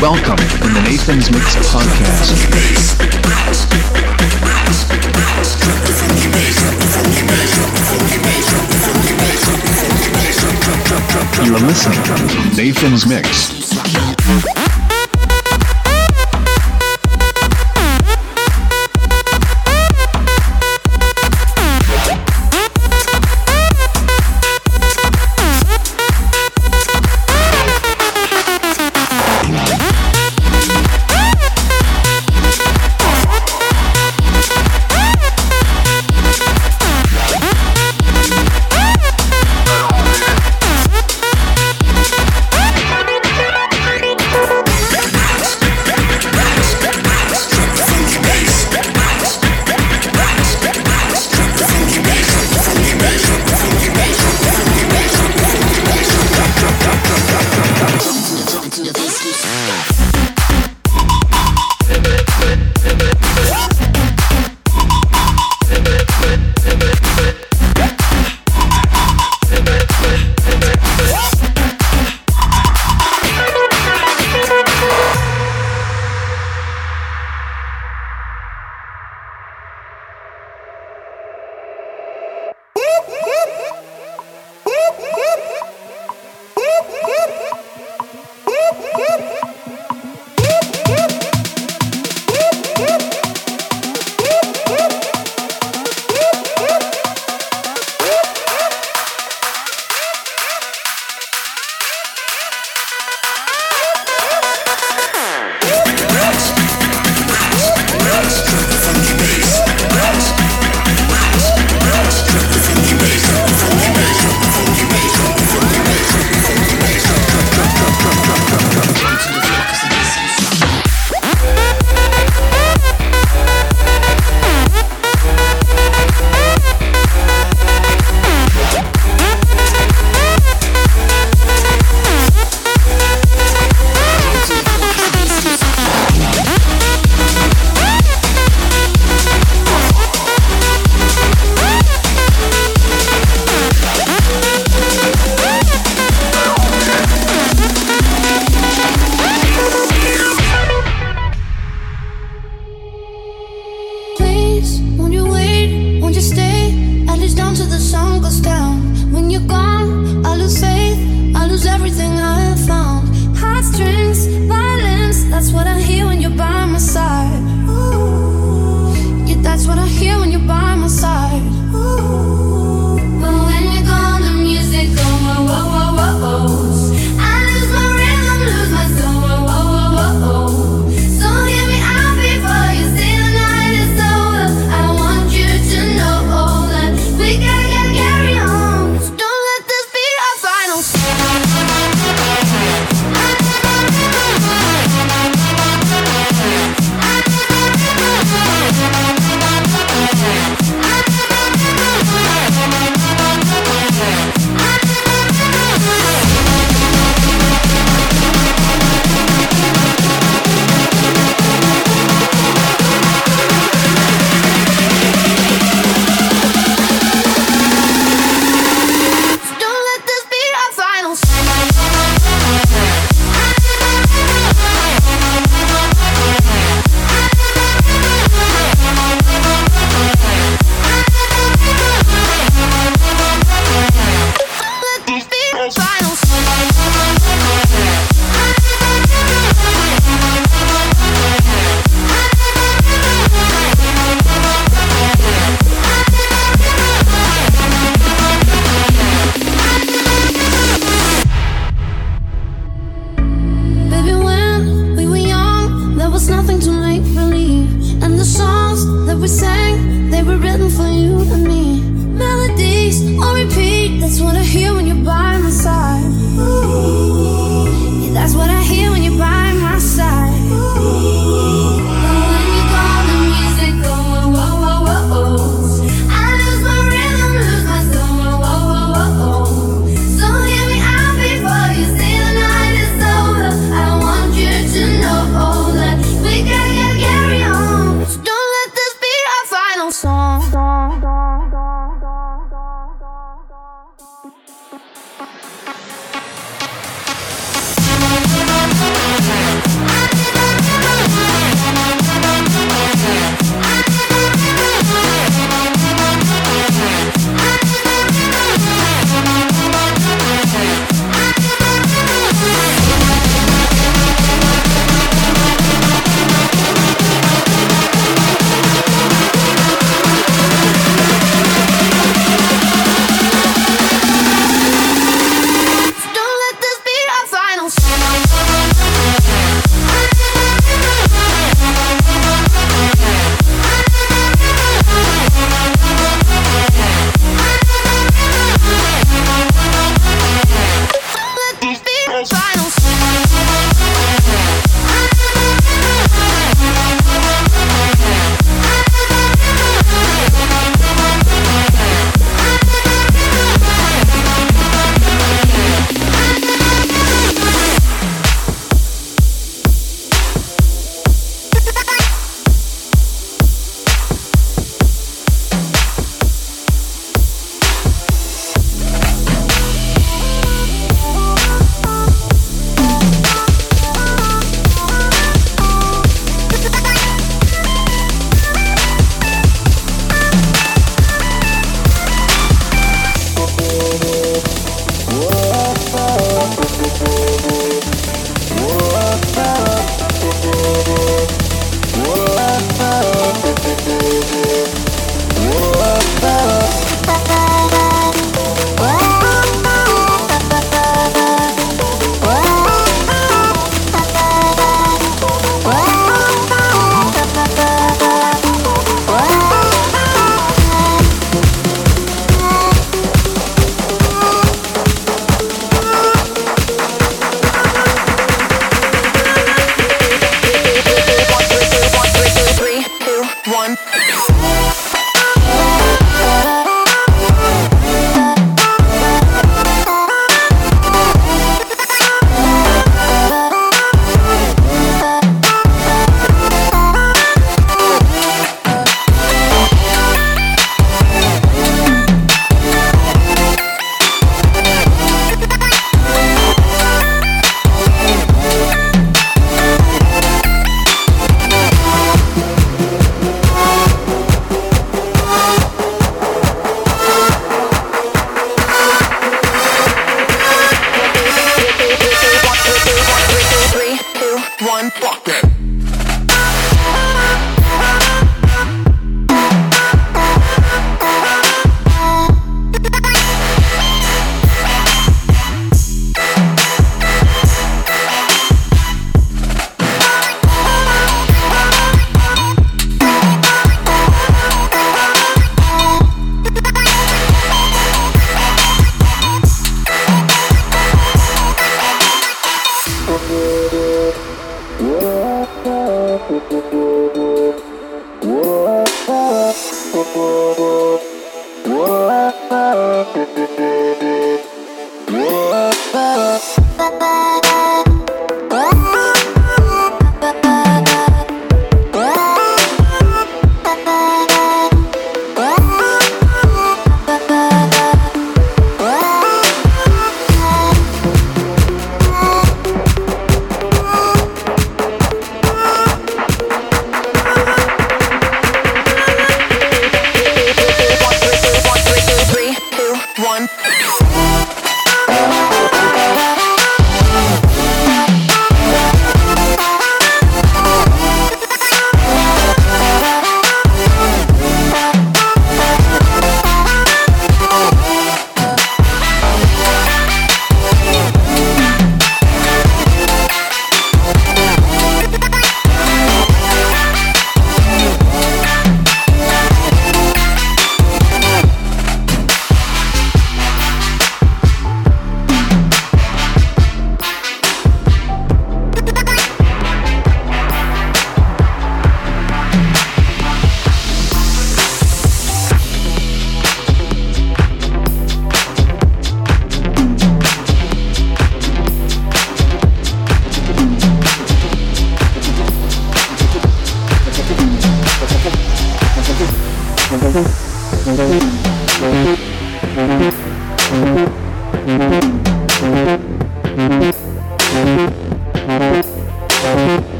Welcome to the Nathan's Mix Podcast. You're listening to Nathan's Mix. Mm-hmm.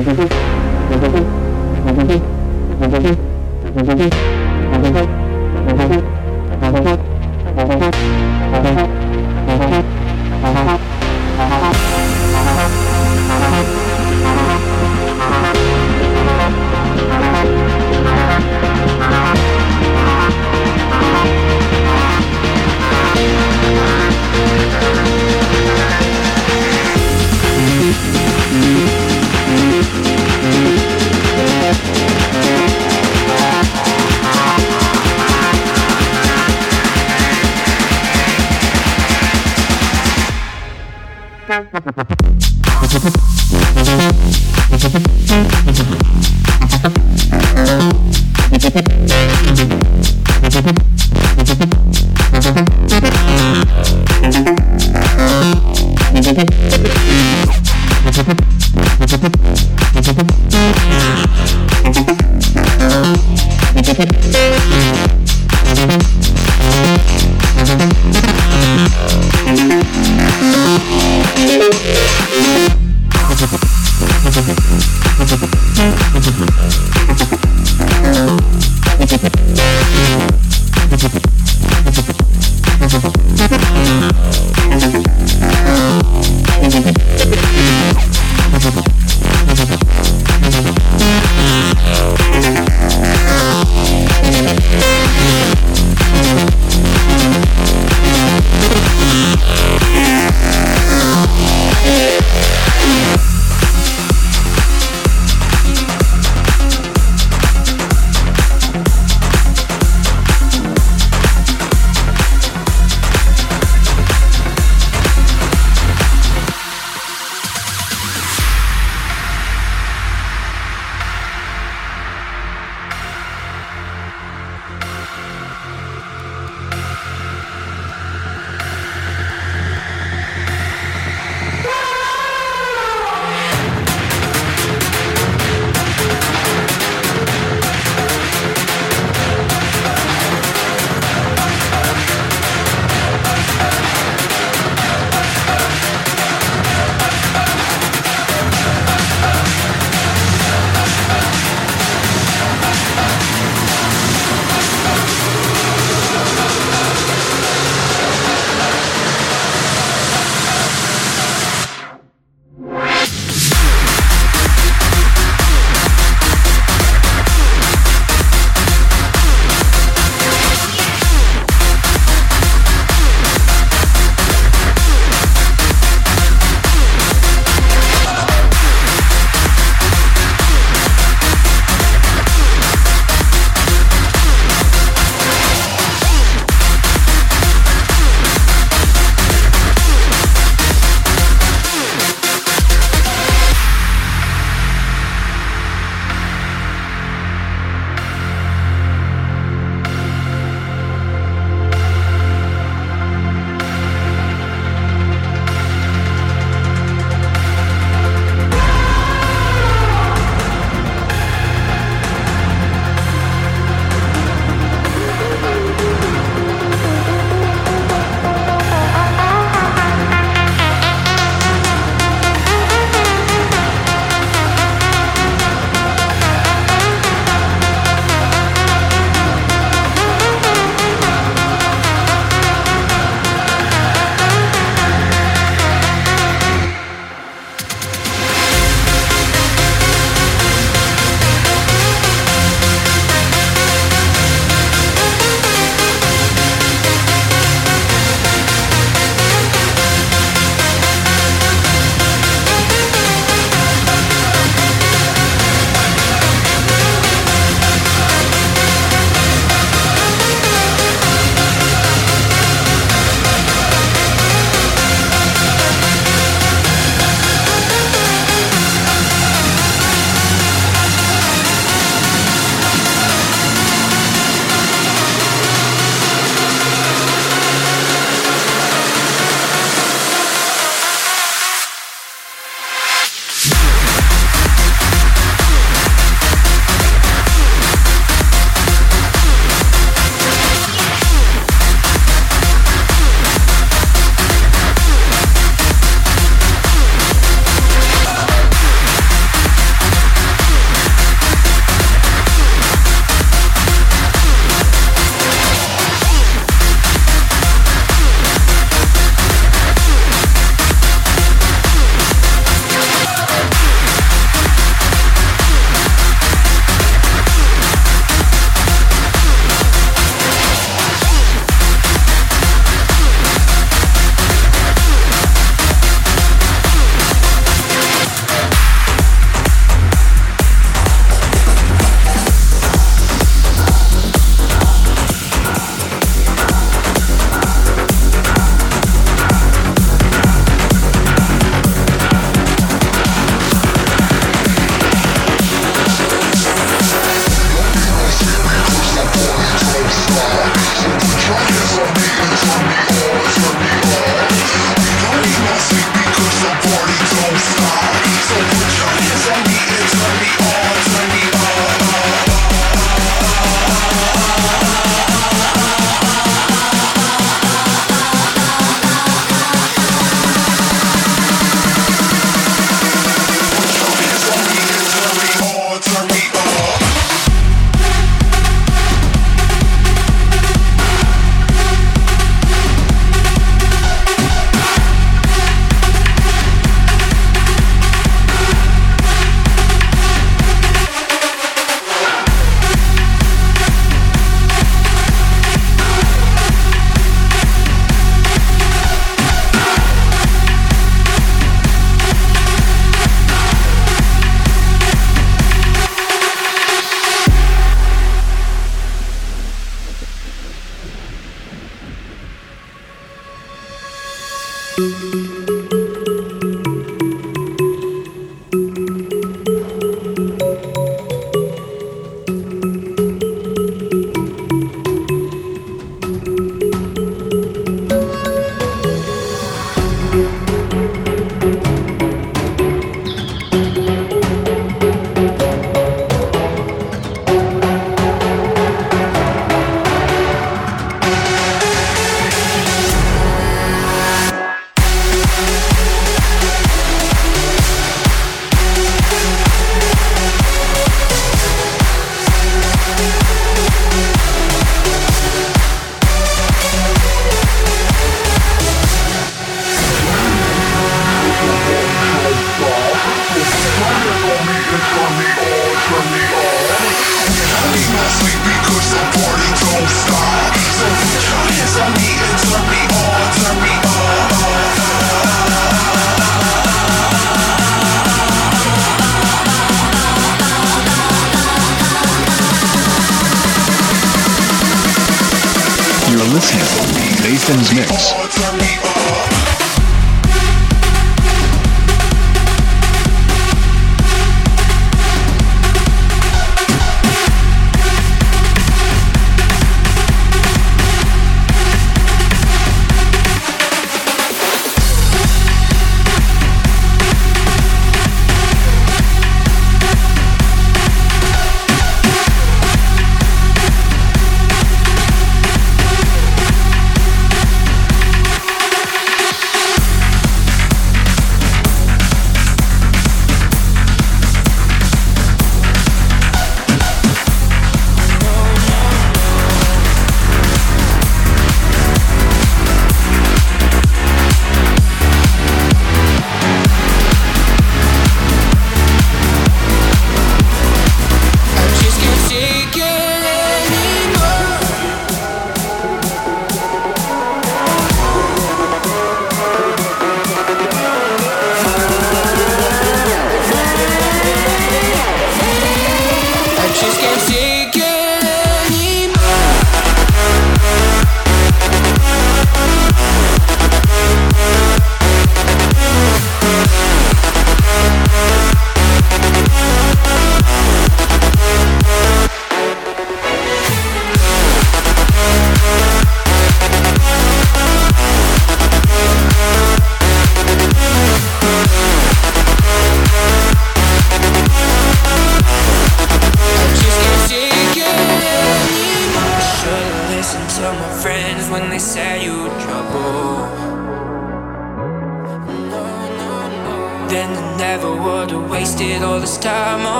Thank you.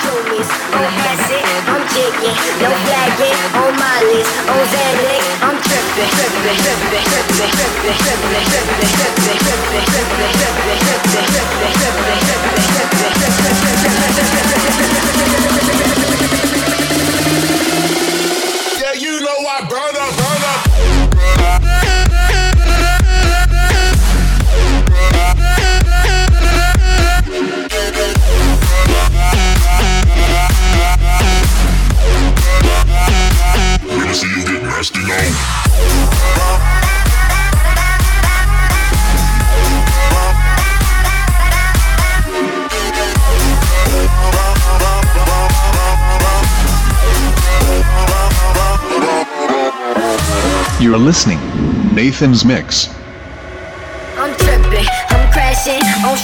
crew is on acid, I'm jigging, no flagging, on my list, on I'm You're listening. Nathan's Mix. I'm tripping, I'm crashing, on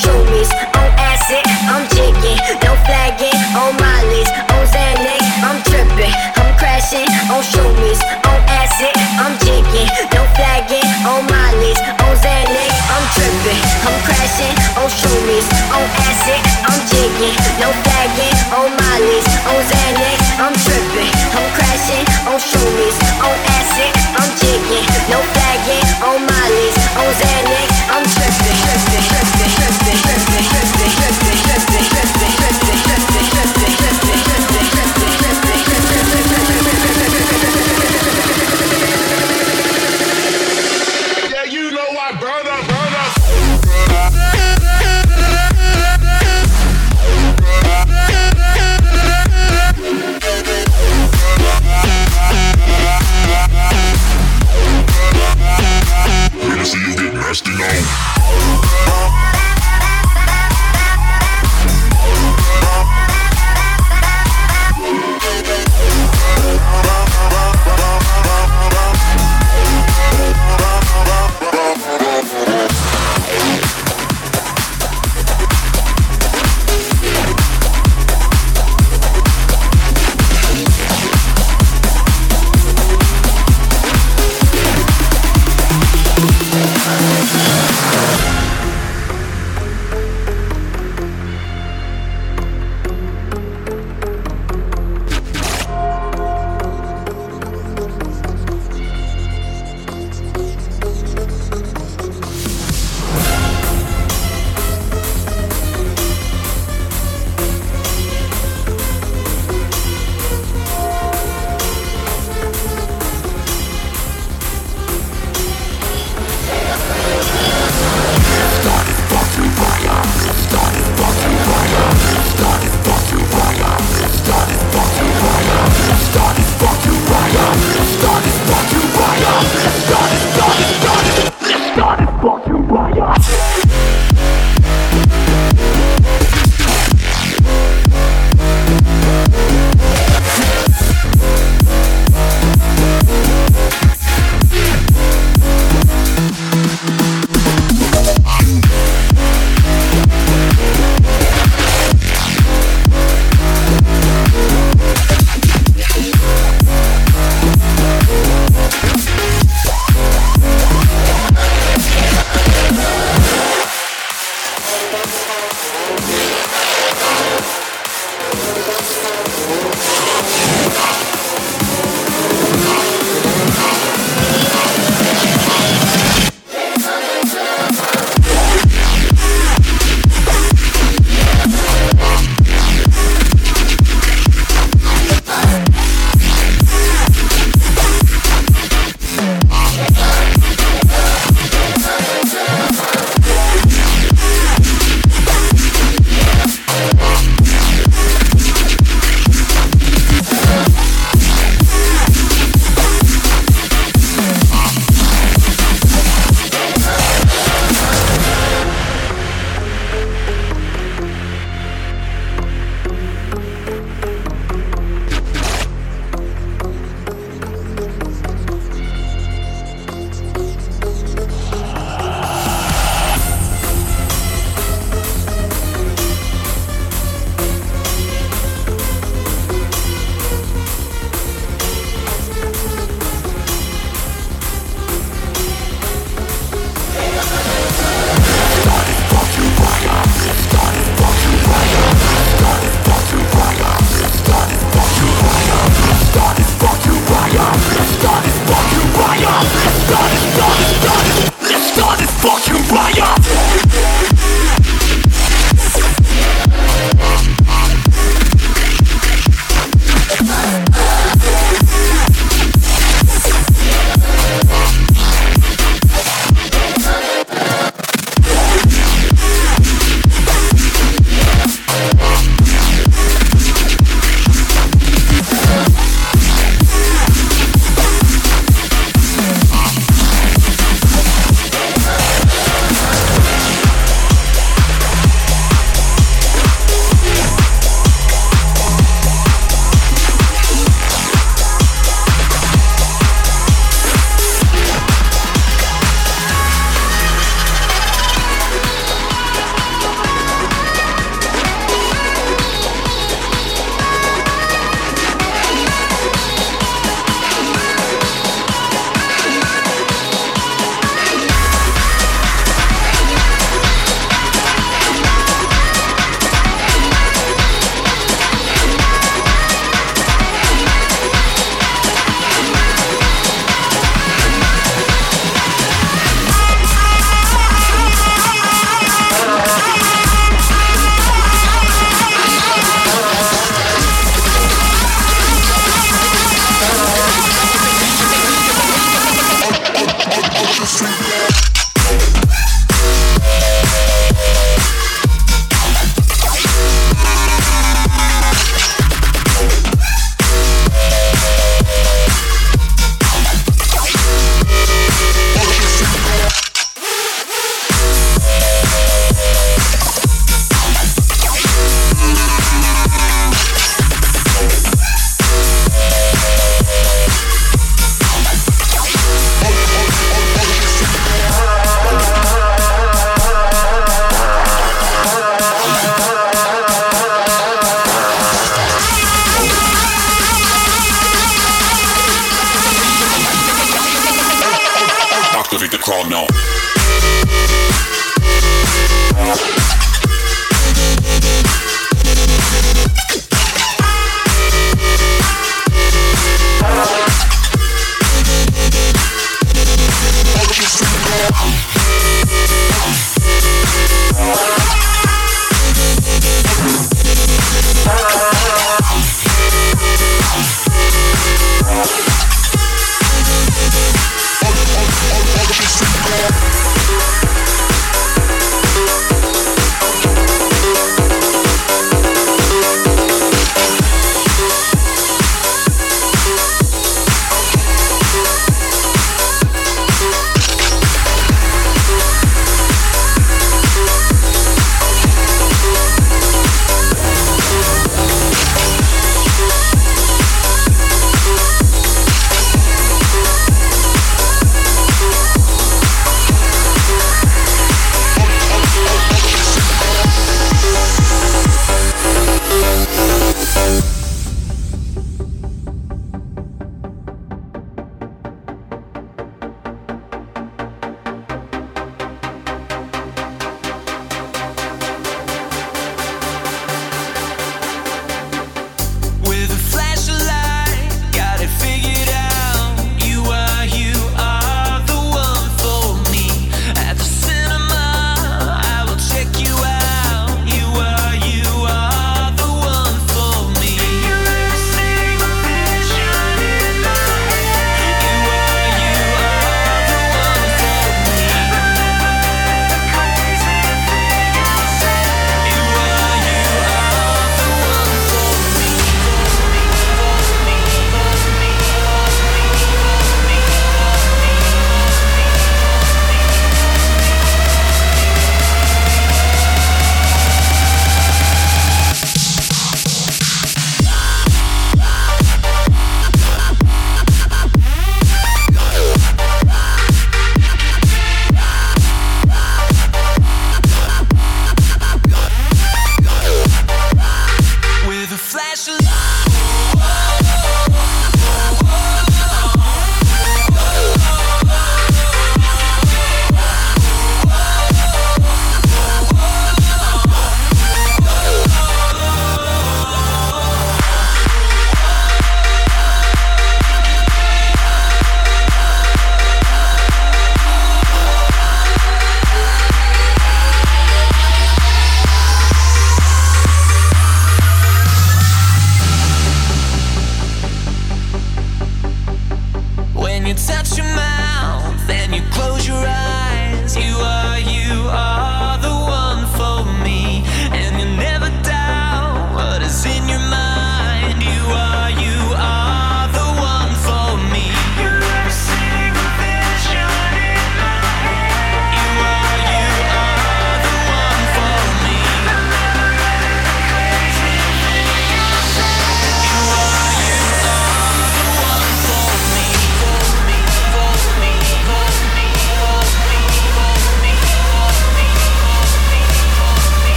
on acid, I'm jigging, no flagging, on on Xanax. I'm tripping, flashing on show on acid. I'm jigging, no flagging on my list, on Xanax. I'm tripping, I'm crashing on show on acid. I'm jigging, no flagging on my list, on Xanax. I'm tripping, I'm crashing on show on acid. I'm jigging, no flagging on my list, on Xanax. I'm tripping, tripping, tripping, tripping, tripping, tripping, tripping, tripping, tripping, tripping. No.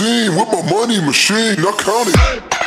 With my money machine, I count it.